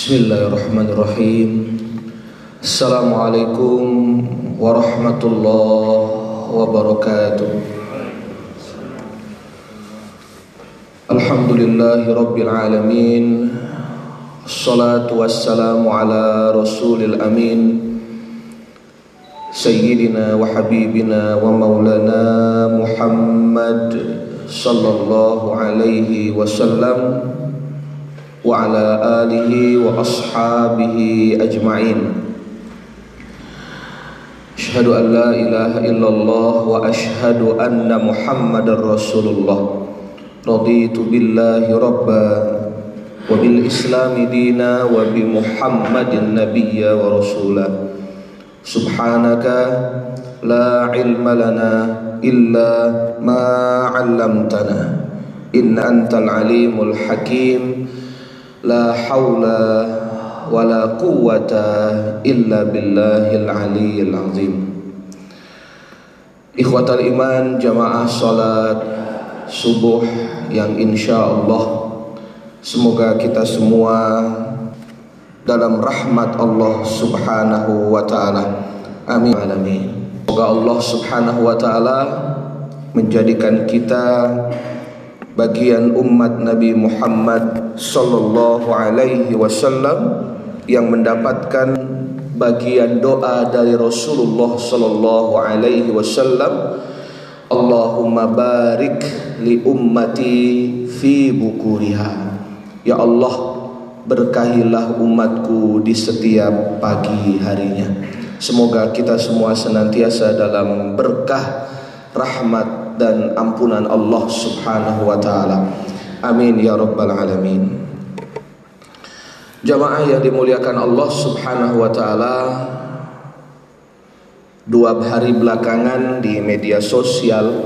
Bismillahirrahmanirrahim. Assalamualaikum warahmatullahi wabarakatuh. Alhamdulillahi rabbil alamin. Assalatu wassalamu ala rasulil amin. Sayyidina wa habibina wa maulana Muhammad Sallallahu alaihi wasallam وعلى آله وأصحابه أجمعين. أشهد أن لا إله إلا الله وأشهد أن محمد رسول الله. رضيت بالله ربا وبالإسلام دينا وبمحمد نبيا ورسولا سبحانك لا علم لنا إلا ما علمتنا. إن أنت العليم الحكيم. La haula wa la quwata illa billahil aliyyil azim. Ikhwatal iman jamaah salat subuh yang insya Allah Semoga kita semua dalam rahmat Allah subhanahu wa ta'ala. Amin. Alamin Semoga Allah subhanahu wa ta'ala menjadikan kita bagian umat Nabi Muhammad sallallahu alaihi wasallam yang mendapatkan bagian doa dari Rasulullah sallallahu alaihi wasallam Allahumma barik li ummati fi bukuriha. Ya Allah berkahilah umatku di setiap pagi harinya. Semoga kita semua senantiasa dalam berkah rahmat dan ampunan Allah Subhanahu wa taala. Amin ya rabbal alamin. Jamaah yang dimuliakan Allah Subhanahu wa taala, dua hari belakangan di media sosial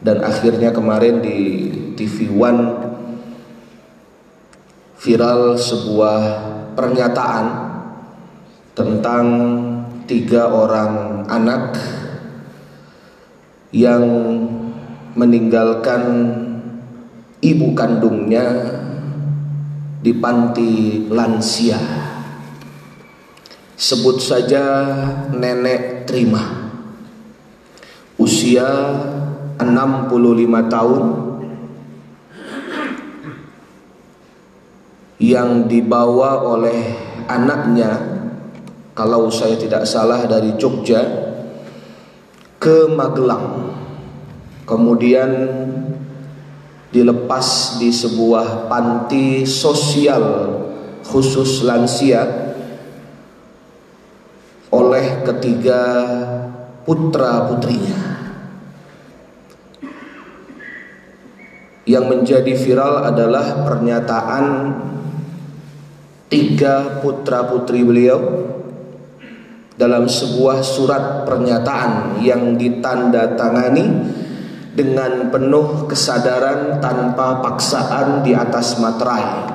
dan akhirnya kemarin di TV One viral sebuah pernyataan tentang tiga orang anak yang meninggalkan ibu kandungnya di panti lansia. Sebut saja nenek terima. Usia 65 tahun yang dibawa oleh anaknya kalau saya tidak salah dari Jogja ke Magelang kemudian dilepas di sebuah panti sosial khusus lansia oleh ketiga putra putrinya. Yang menjadi viral adalah pernyataan tiga putra putri beliau dalam sebuah surat pernyataan yang ditanda tangani dengan penuh kesadaran tanpa paksaan di atas materai.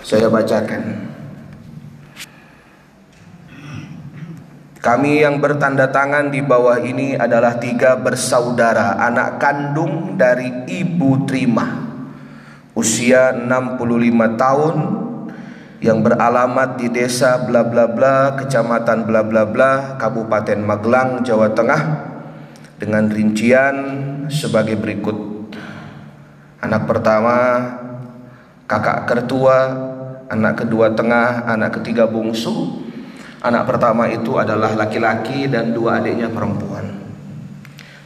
Saya bacakan. Kami yang bertanda tangan di bawah ini adalah tiga bersaudara, anak kandung dari Ibu Terima. Usia 65 tahun, yang beralamat di desa bla bla bla, kecamatan bla bla bla, Kabupaten Magelang, Jawa Tengah dengan rincian sebagai berikut. Anak pertama kakak tertua, anak kedua tengah, anak ketiga bungsu. Anak pertama itu adalah laki-laki dan dua adiknya perempuan.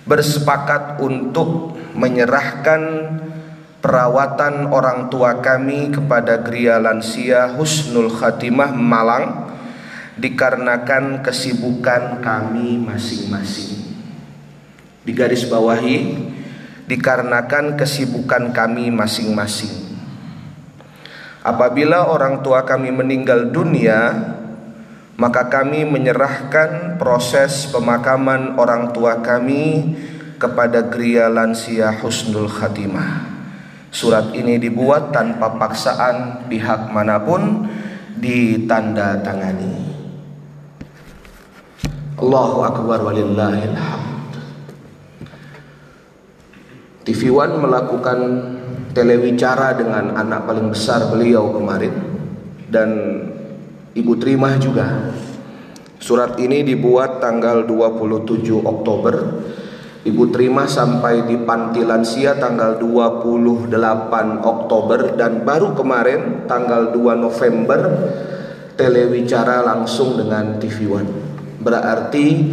Bersepakat untuk menyerahkan perawatan orang tua kami kepada Gria Lansia Husnul Khatimah Malang dikarenakan kesibukan kami masing-masing. Di garis bawahi dikarenakan kesibukan kami masing-masing. Apabila orang tua kami meninggal dunia, maka kami menyerahkan proses pemakaman orang tua kami kepada Gria Lansia Husnul Khatimah. Surat ini dibuat tanpa paksaan pihak mana pun ditanda tangani. Allahu Akbar. TV One melakukan telewicara dengan anak paling besar beliau kemarin dan Ibu Terima juga. Surat ini dibuat tanggal 27 Oktober. Ibu terima sampai di Panti Lansia tanggal 28 Oktober dan baru kemarin tanggal 2 November telewicara langsung dengan TV One. Berarti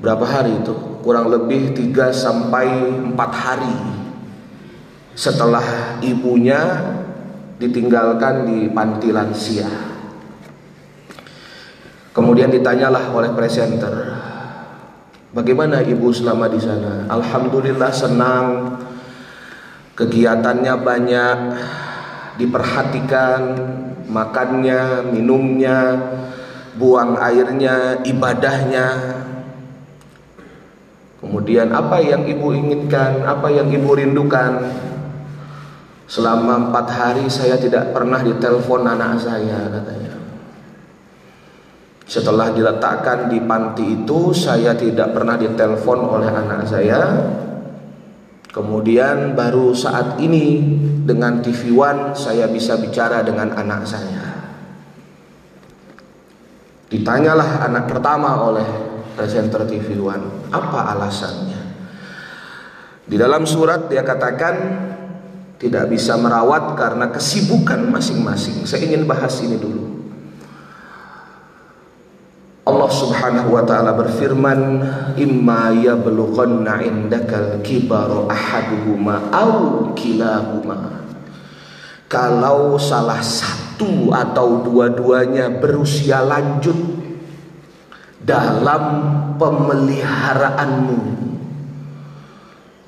berapa hari itu? Kurang lebih 3 sampai 4 hari setelah ibunya ditinggalkan di panti lansia. Kemudian ditanyalah oleh presenter, bagaimana ibu selama di sana? Alhamdulillah senang, kegiatannya banyak, diperhatikan, makannya, minumnya, buang airnya, ibadahnya. Kemudian apa yang ibu inginkan, apa yang ibu rindukan? Selama empat hari saya tidak pernah ditelepon anak saya katanya. Setelah diletakkan di panti itu saya tidak pernah ditelepon oleh anak saya. Kemudian baru saat ini dengan TV One saya bisa bicara dengan anak saya. Ditanyalah anak pertama oleh presenter TV One, apa alasannya? Di dalam surat dia katakan tidak bisa merawat karena kesibukan masing-masing. Saya ingin bahas ini dulu. Allah Subhanahu wa taala berfirman, "Imma yablughanna indakal kibaru ahaduhuma aw kilahuma." Kalau salah satu atau dua-duanya berusia lanjut dalam pemeliharaanmu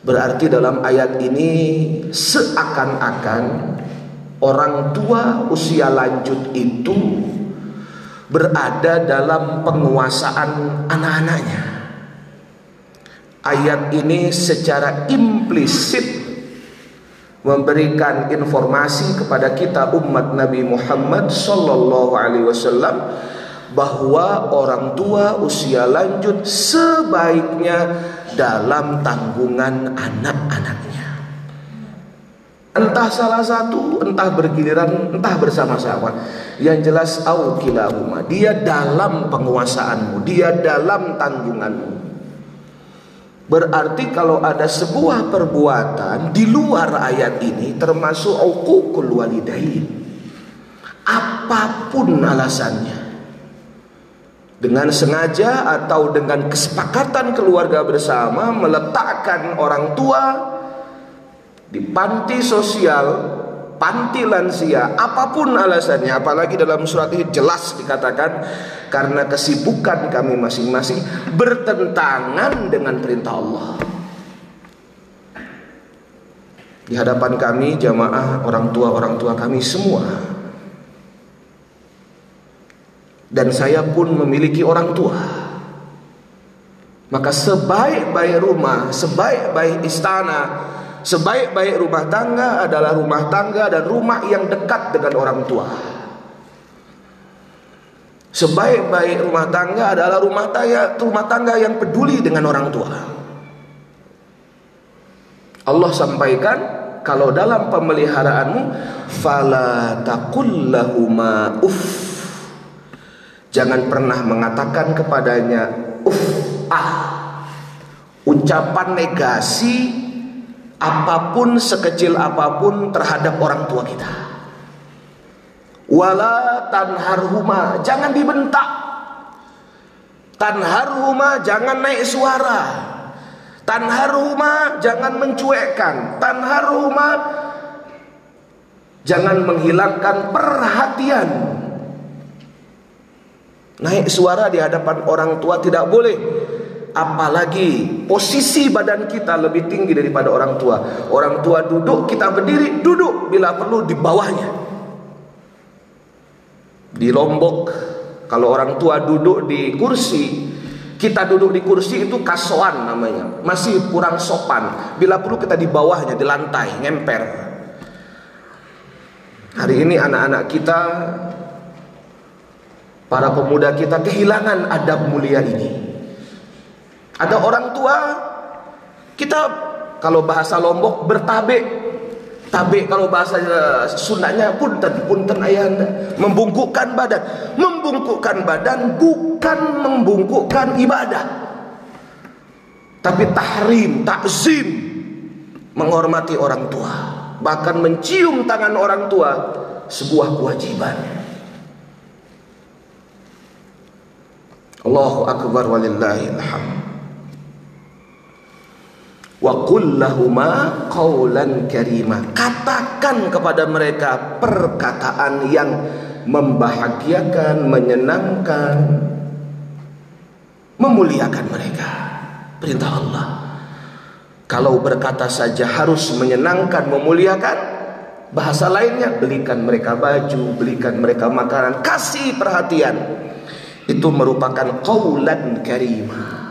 Berarti dalam ayat ini seakan-akan orang tua usia lanjut itu berada dalam penguasaan anak-anaknya. Ayat ini secara implisit memberikan informasi kepada kita umat Nabi Muhammad sallallahu alaihi wasallam bahwa orang tua usia lanjut sebaiknya dalam tanggungan anak-anaknya. Entah salah satu, entah bergiliran, entah bersama-sama. Yang jelas aukilahuma, dia dalam penguasaanmu, dia dalam tanggunganmu. Berarti kalau ada sebuah perbuatan di luar ayat ini termasuk uququl walidain. Apa pun alasannya dengan sengaja atau dengan kesepakatan keluarga bersama meletakkan orang tua di panti sosial, panti lansia, apa pun alasannya, apalagi dalam surat ini jelas dikatakan karena kesibukan kami masing-masing bertentangan dengan perintah Allah. Di hadapan kami jamaah orang tua-orang tua kami semua dan saya pun memiliki orang tua. Maka sebaik-baik rumah, sebaik-baik istana, sebaik-baik rumah tangga adalah rumah tangga dan rumah yang dekat dengan orang tua. Sebaik-baik rumah tangga adalah rumah tangga, rumah tangga yang peduli dengan orang tua. Allah sampaikan kalau dalam pemeliharaanmu fala taqullahuma uff Jangan pernah mengatakan kepadanya uff ah ucapan negasi apa pun sekecil apa pun terhadap orang tua kita. Wala tanharhuma, jangan dibentak. Tanharhuma jangan naik suara. Tanharhuma jangan mencuekkan. Tanharhuma jangan menghilangkan perhatian Naik suara di hadapan orang tua tidak boleh. Apalagi posisi badan kita lebih tinggi daripada orang tua. Orang tua duduk, kita berdiri, duduk bila perlu di bawahnya. Di Lombok, kalau orang tua duduk di kursi, kita duduk di kursi itu kasoan namanya. Masih kurang sopan. Bila perlu kita di bawahnya, di lantai, ngemper. Hari ini anak-anak kita Para pemuda kita kehilangan adab mulia ini. Ada orang tua kita kalau bahasa Lombok bertabe. Tapi kalau bahasa Sundanya punten, punten ayahanda. Membungkukkan badan. Membungkukkan badan bukan membungkukkan ibadah. Tapi tahrim, takzim. Menghormati orang tua. Bahkan mencium tangan orang tua. Sebuah kewajiban. Allahu Akbar walillahilhamd wa qul lahuma qawlan karima katakan kepada mereka perkataan yang membahagiakan menyenangkan memuliakan mereka. Perintah Allah. Kalau berkata saja harus menyenangkan memuliakan bahasa lainnya belikan mereka baju belikan mereka makanan kasih perhatian itu merupakan qaulan karimah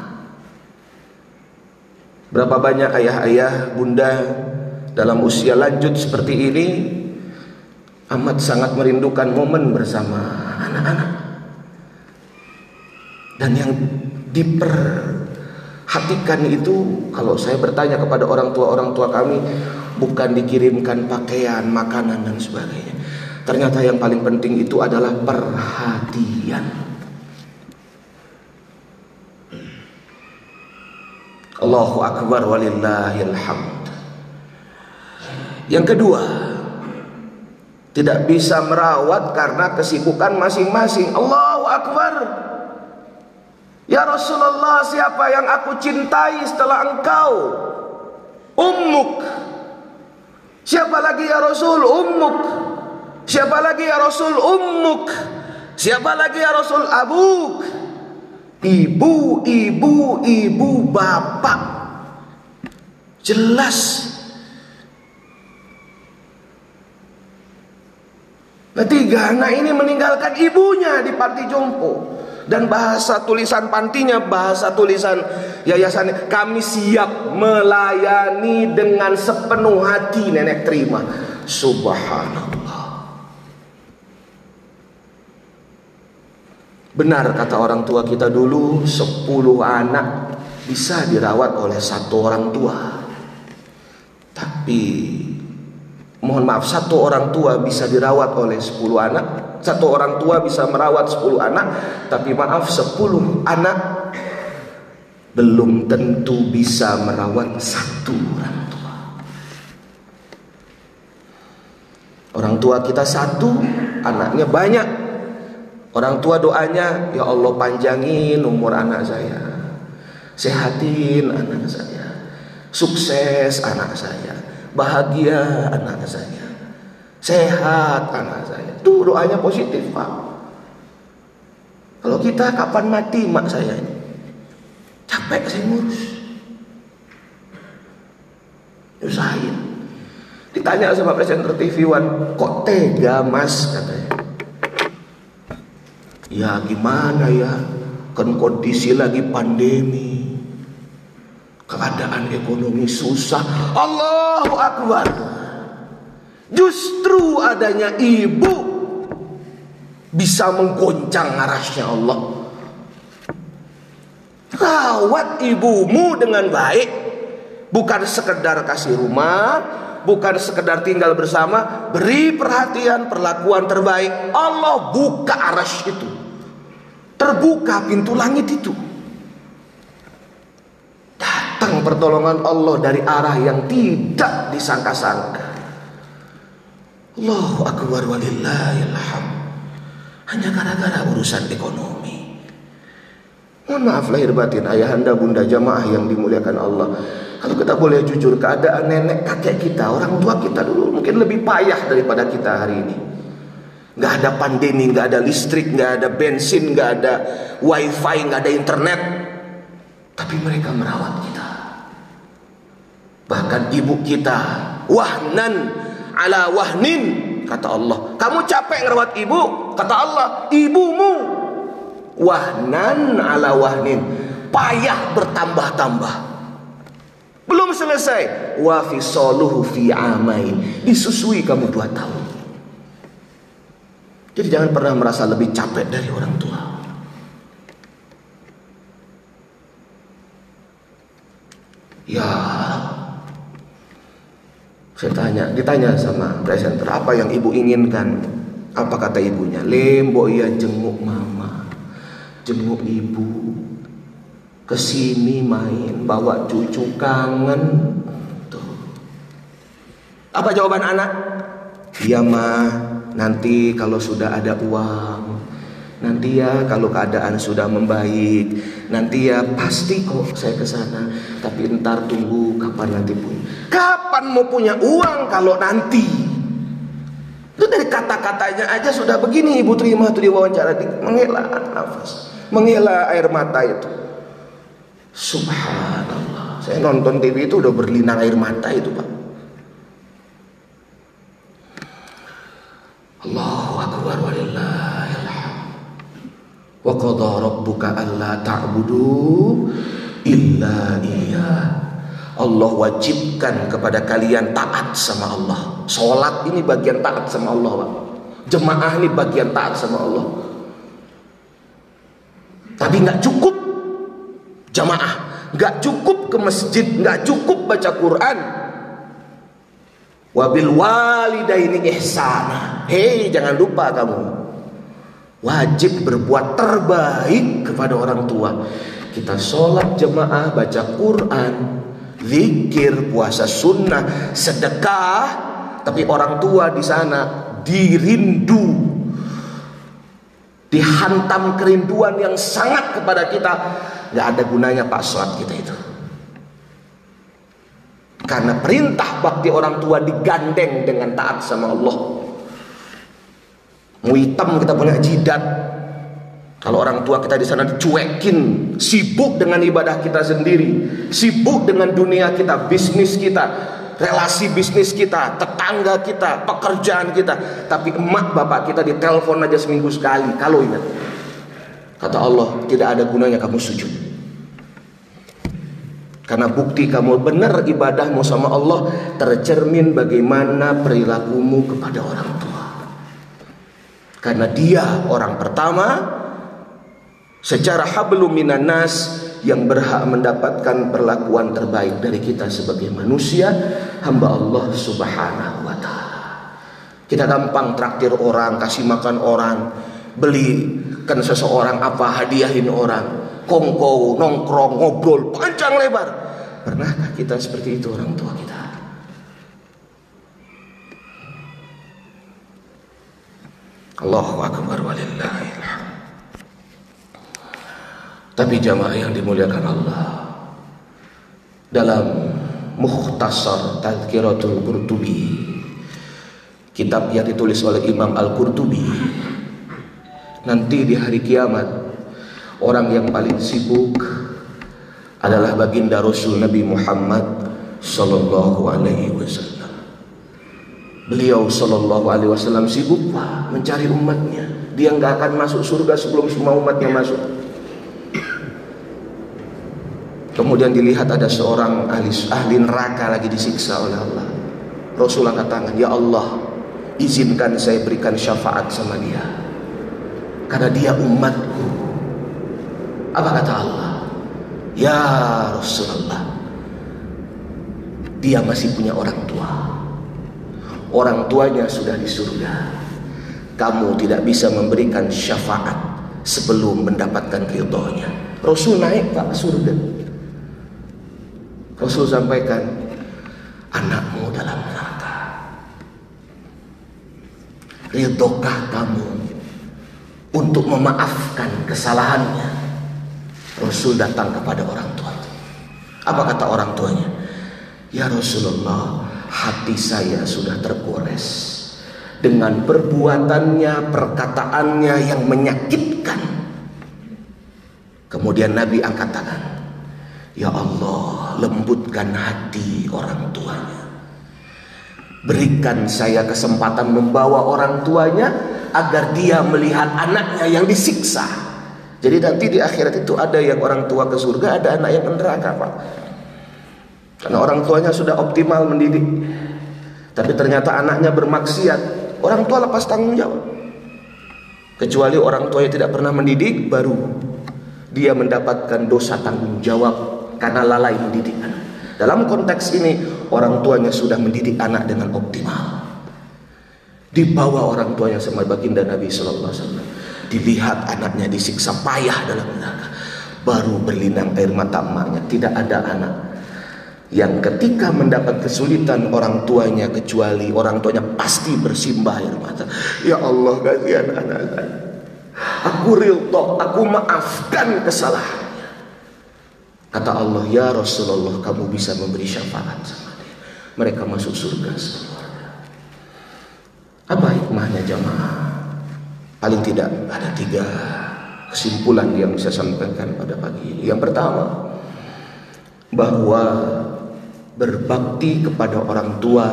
Berapa banyak ayah-ayah, bunda dalam usia lanjut seperti ini amat sangat merindukan momen bersama anak-anak. Dan yang diperhatikan itu kalau saya bertanya kepada orang tua-orang tua kami bukan dikirimkan pakaian, makanan dan sebagainya. Ternyata yang paling penting itu adalah perhatian. Allahu Akbar walillahil hamd. Yang kedua, tidak bisa merawat karena kesibukan masing-masing. Allahu Akbar. Ya Rasulullah, siapa yang aku cintai setelah engkau? Ummuk. Siapa lagi ya Rasul? Ummuk. Siapa lagi ya Rasul? Ummuk. Siapa lagi ya Rasul? Abuk. Ibu, ibu, ibu, bapak. Jelas. Ketiga, anak ini meninggalkan ibunya di panti jompo. Dan bahasa tulisan pantinya, bahasa tulisan yayasan kami siap melayani dengan sepenuh hati nenek terima. Subhanallah. Benar kata orang tua kita dulu, 10 anak bisa dirawat oleh satu orang tua. Tapi mohon maaf, satu orang tua bisa dirawat oleh 10 anak, satu orang tua bisa merawat 10 anak, tapi maaf 10 anak belum tentu bisa merawat satu orang tua. Orang tua kita satu, anaknya banyak, Orang tua doanya, ya Allah panjangin umur anak saya. Sehatin anak saya. Sukses anak saya. Bahagia anak saya. Sehat anak saya. Itu doanya positif, Pak. Kalau kita kapan mati mak saya ini? Capek saya ngurus. Usahain. Ditanya sama presenter TV One, kok tega mas katanya. Ya gimana ya? Kan kondisi lagi pandemi. Keadaan ekonomi susah. Allahu Akbar. Justru adanya ibu Bisa menggoncang arasnya Allah. Rawat ibumu dengan baik. Bukan sekedar kasih rumah Bukan sekedar tinggal bersama. Beri perhatian perlakuan terbaik. Allah buka aras itu Terbuka pintu langit itu. Datang pertolongan Allah dari arah yang tidak disangka-sangka. Allahu akbar walillahilham. Hanya gara-gara urusan ekonomi. Mohon maaf lahir batin ayahanda bunda jamaah yang dimuliakan Allah. Kalau kita boleh jujur keadaan nenek kakek kita, orang tua kita dulu mungkin lebih payah daripada kita hari ini nggak ada pandemi, nggak ada listrik, nggak ada bensin, nggak ada wifi, nggak ada internet. Tapi mereka merawat kita. Bahkan ibu kita, wahnan ala wahnin, kata Allah. Kamu capek ngerawat ibu, kata Allah, ibumu wahnan ala wahnin, payah bertambah-tambah. Belum selesai. Wa fi fi amain. Disusui kamu dua tahun. Jadi jangan pernah merasa lebih capek dari orang tua. Ya, Saya tanya, ditanya sama presenter, apa yang ibu inginkan? Apa kata ibunya? Lembo ya jenguk mama, jenguk ibu, ke sini main, bawa cucu kangen. Tuh. Apa jawaban anak? Iya mah, nanti kalau sudah ada uang, nanti ya kalau keadaan sudah membaik, nanti ya pasti kok saya ke sana. Tapi ntar tunggu kapan nanti pun. Kapan mau punya uang kalau nanti? Itu dari kata-katanya aja sudah begini Ibu terima tuh diwawancara di menghela nafas, menghela air mata itu. Subhanallah. Saya nonton TV itu udah berlinang air mata itu, Pak. Allahu akbar walillahil Wa qadha rabbuka alla ta'budu illa iyyah. Allah wajibkan kepada kalian taat sama Allah. Sholat ini bagian taat sama Allah, Pak. Jemaah ini bagian taat sama Allah. Tapi nggak cukup jamaah, nggak cukup ke masjid, nggak cukup baca Quran. Wabil walidaini ihsana. Hei, jangan lupa kamu. Wajib berbuat terbaik kepada orang tua. Kita sholat jemaah, baca Quran, zikir, puasa sunnah, sedekah, tapi orang tua di sana dirindu, dihantam kerinduan yang sangat kepada kita, nggak ada gunanya pak sholat kita itu. Karena perintah bakti orang tua digandeng dengan taat sama Allah. Mau hitam kita punya jidat, kalau orang tua kita di sana dicuekin, sibuk dengan ibadah kita sendiri, sibuk dengan dunia kita, bisnis kita, relasi bisnis kita, tetangga kita, pekerjaan kita. Tapi emak bapak kita ditelepon aja seminggu sekali. Kalau ingat, kata Allah tidak ada gunanya kamu sujud. Karena bukti kamu benar ibadahmu sama Allah tercermin bagaimana perilakumu kepada orang tua. Karena dia orang pertama secara hablum yang berhak mendapatkan perlakuan terbaik dari kita sebagai manusia hamba Allah Subhanahu wa taala. Kita gampang traktir orang, kasih makan orang, belikan seseorang apa, hadiahin orang, kongko, nongkrong, ngobrol panjang lebar. Pernahkah kita seperti itu orang tua kita? Allahu akbar walillahilhamd. Tapi jamaah yang dimuliakan Allah dalam Mukhtasar Tazkiratul Qurtubi kitab yang ditulis oleh Imam Al-Qurtubi nanti di hari kiamat orang yang paling sibuk adalah baginda Rasul Nabi Muhammad sallallahu alaihi wasallam. Beliau sallallahu alaihi wasallam sibuk mencari umatnya. Dia nggak akan masuk surga sebelum semua umatnya masuk. Kemudian dilihat ada seorang ahli, ahli neraka lagi disiksa oleh Allah. Rasul angkat tangan, Ya Allah, izinkan saya berikan syafaat sama dia. Karena dia umatku. Apa kata Allah? Ya Rasulullah, dia masih punya orang tua. Orang tuanya sudah di surga. Kamu tidak bisa memberikan syafaat sebelum mendapatkan ridhonya. Rasul naik pak surga. Rasul sampaikan anakmu dalam neraka. Ridhokah kamu untuk memaafkan kesalahannya? Rasul datang kepada orang tua itu. Apa kata orang tuanya? Ya Rasulullah, hati saya sudah tergores dengan perbuatannya, perkataannya yang menyakitkan. Kemudian Nabi angkat tangan. Ya Allah, lembutkan hati orang tuanya. Berikan saya kesempatan membawa orang tuanya agar dia melihat anaknya yang disiksa. Jadi nanti di akhirat itu ada yang orang tua ke surga, ada anak yang ke neraka, Pak. Karena orang tuanya sudah optimal mendidik. Tapi ternyata anaknya bermaksiat. Orang tua lepas tanggung jawab. Kecuali orang tua yang tidak pernah mendidik, baru dia mendapatkan dosa tanggung jawab karena lalai mendidik anak. Dalam konteks ini orang tuanya sudah mendidik anak dengan optimal. Dibawa orang tuanya sama baginda Nabi Sallallahu Alaihi Wasallam. Dilihat anaknya disiksa payah dalam neraka. Baru berlinang air mata emaknya. Tidak ada anak yang ketika mendapat kesulitan orang tuanya kecuali orang tuanya pasti bersimbah air mata. Ya Allah kasihan anak saya. Aku rilto, aku maafkan kesalahannya. Kata Allah, ya Rasulullah kamu bisa memberi syafaat sama dia. Mereka masuk surga semua. Apa hikmahnya jamaah? Paling tidak ada tiga kesimpulan yang saya sampaikan pada pagi ini. Yang pertama, bahwa berbakti kepada orang tua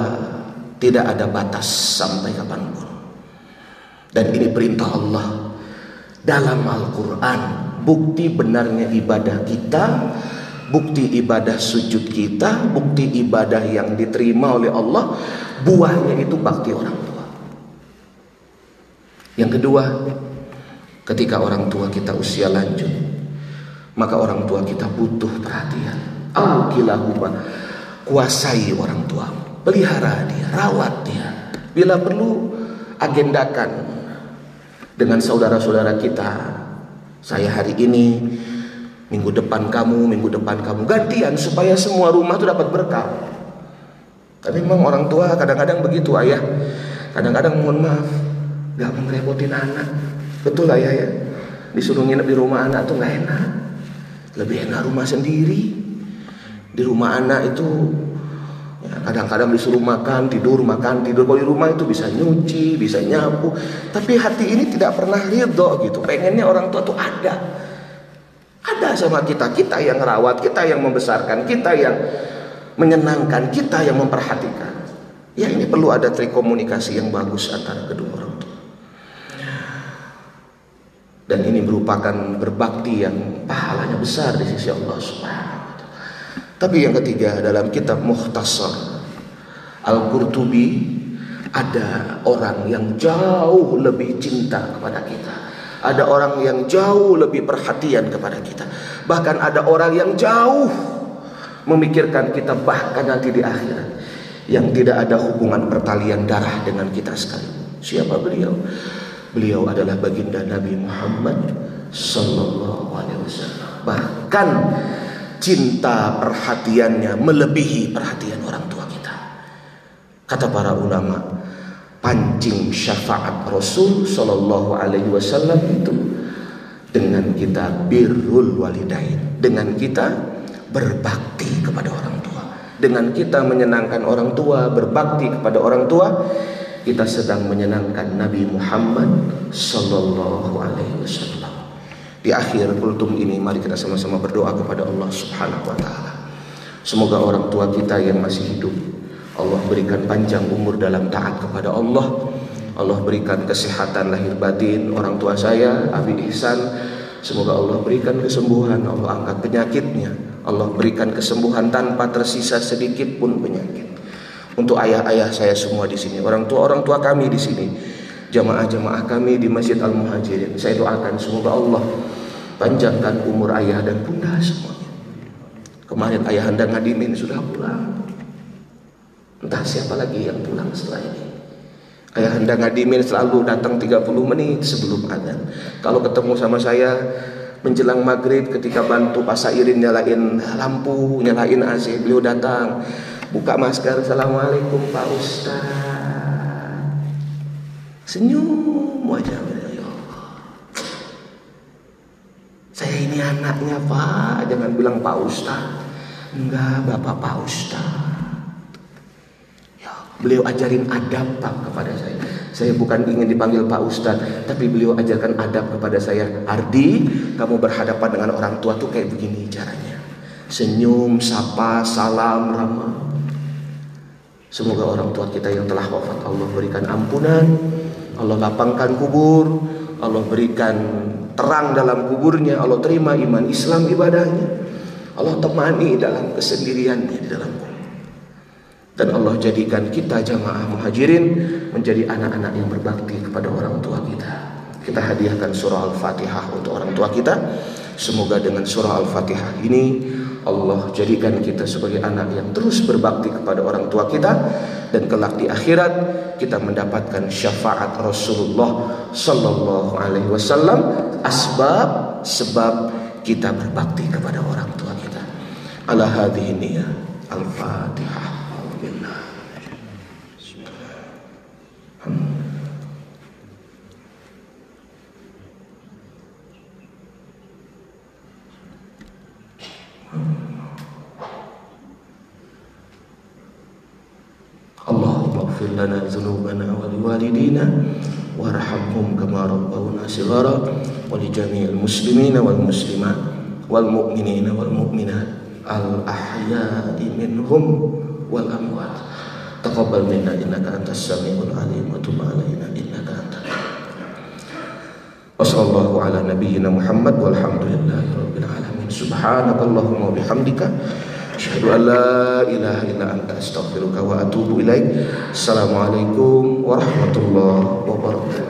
tidak ada batas sampai kapan pun. Dan ini perintah Allah dalam Al-Quran. Bukti benarnya ibadah kita, bukti ibadah sujud kita, bukti ibadah yang diterima oleh Allah, buahnya itu bakti orang tua. Yang kedua, ketika orang tua kita usia lanjut, maka orang tua kita butuh perhatian. Al-kilahuma kuasai orang tua, pelihara dia, rawat dia. Bila perlu agendakan dengan saudara-saudara kita. Saya hari ini, minggu depan kamu, minggu depan kamu gantian supaya semua rumah itu dapat berkah. Tapi memang orang tua kadang-kadang begitu ayah. Kadang-kadang mohon maaf, gak mau ngerepotin anak. Betul ayah ya. Disuruh nginep di rumah anak tuh gak enak. Lebih enak rumah sendiri. Di rumah anak itu ya, kadang-kadang disuruh makan tidur makan tidur. Kalau di rumah itu bisa nyuci bisa nyapu. Tapi hati ini tidak pernah ridho gitu. Pengennya orang tua tuh ada. Ada sama kita. Kita yang rawat kita yang membesarkan kita yang menyenangkan kita yang memperhatikan. Ya ini perlu ada trikomunikasi yang bagus antara kedua orang tua dan ini merupakan berbakti yang pahalanya besar di sisi Allah Subhanahu tapi yang ketiga dalam kitab Muhtasar Al-Qurtubi ada orang yang jauh lebih cinta kepada kita. Ada orang yang jauh lebih perhatian kepada kita. Bahkan ada orang yang jauh memikirkan kita bahkan nanti di akhirat yang tidak ada hubungan pertalian darah dengan kita sekali. Siapa beliau? Beliau adalah baginda Nabi Muhammad sallallahu alaihi wasallam. Bahkan cinta perhatiannya melebihi perhatian orang tua kita. Kata para ulama, pancing syafaat Rasul Shallallahu Alaihi Wasallam itu dengan kita birrul walidain, dengan kita berbakti kepada orang tua, dengan kita menyenangkan orang tua, berbakti kepada orang tua, kita sedang menyenangkan Nabi Muhammad Sallallahu Alaihi Wasallam. Di akhir kultum ini mari kita sama-sama berdoa kepada Allah Subhanahu wa taala. Semoga orang tua kita yang masih hidup Allah berikan panjang umur dalam taat kepada Allah. Allah berikan kesehatan lahir batin orang tua saya Abi Ihsan. Semoga Allah berikan kesembuhan, Allah angkat penyakitnya. Allah berikan kesembuhan tanpa tersisa sedikit pun penyakit. Untuk ayah-ayah saya semua di sini, orang tua-orang tua kami di sini, jamaah-jamaah kami di Masjid Al Muhajirin. Saya doakan semoga Allah panjangkan umur ayah dan bunda semuanya. Kemarin ayah anda ngadimin sudah pulang. Entah siapa lagi yang pulang setelah ini. Ayah anda ngadimin selalu datang 30 menit sebelum adzan. Kalau ketemu sama saya menjelang maghrib ketika bantu Pak Sairin nyalain lampu, nyalain AC, beliau datang buka masker, assalamualaikum Pak Ustaz Senyum wajah ya Allah. Saya ini anaknya Pak, jangan bilang Pak Ustaz. Enggak, Bapak Pak Ustaz. Ya, beliau ajarin adab Pak kepada saya. Saya bukan ingin dipanggil Pak Ustaz, tapi beliau ajarkan adab kepada saya. Ardi, kamu berhadapan dengan orang tua tuh kayak begini caranya. Senyum, sapa, salam, ramah. Semoga orang tua kita yang telah wafat Allah berikan ampunan, Allah lapangkan kubur, Allah berikan terang dalam kuburnya, Allah terima iman Islam ibadahnya. Allah temani dalam kesendiriannya di dalam kubur. Dan Allah jadikan kita jamaah muhajirin menjadi anak-anak yang berbakti kepada orang tua kita. Kita hadiahkan surah Al-Fatihah untuk orang tua kita. Semoga dengan surah Al-Fatihah ini Allah jadikan kita sebagai anak yang terus berbakti kepada orang tua kita dan kelak di akhirat kita mendapatkan syafaat Rasulullah sallallahu alaihi wasallam asbab sebab kita berbakti kepada orang tua kita. Ala hadhihi niyah. Al-Fatihah. واغفر لنا ذنوبنا ولوالدينا وارحمهم كما ربونا صغارا ولجميع المسلمين والمسلمات والمؤمنين والمؤمنات الأحياء منهم والأموات تقبل منا إنك أنت السميع العليم وتب علينا إنك أنت وصلى الله nabiyyina Muhammad walhamdulillahi rabbil alamin. Subhanakallahumma bihamdika asyhadu an la ilaha illa anta astaghfiruka wa atubu ilaik. Assalamualaikum warahmatullahi wabarakatuh.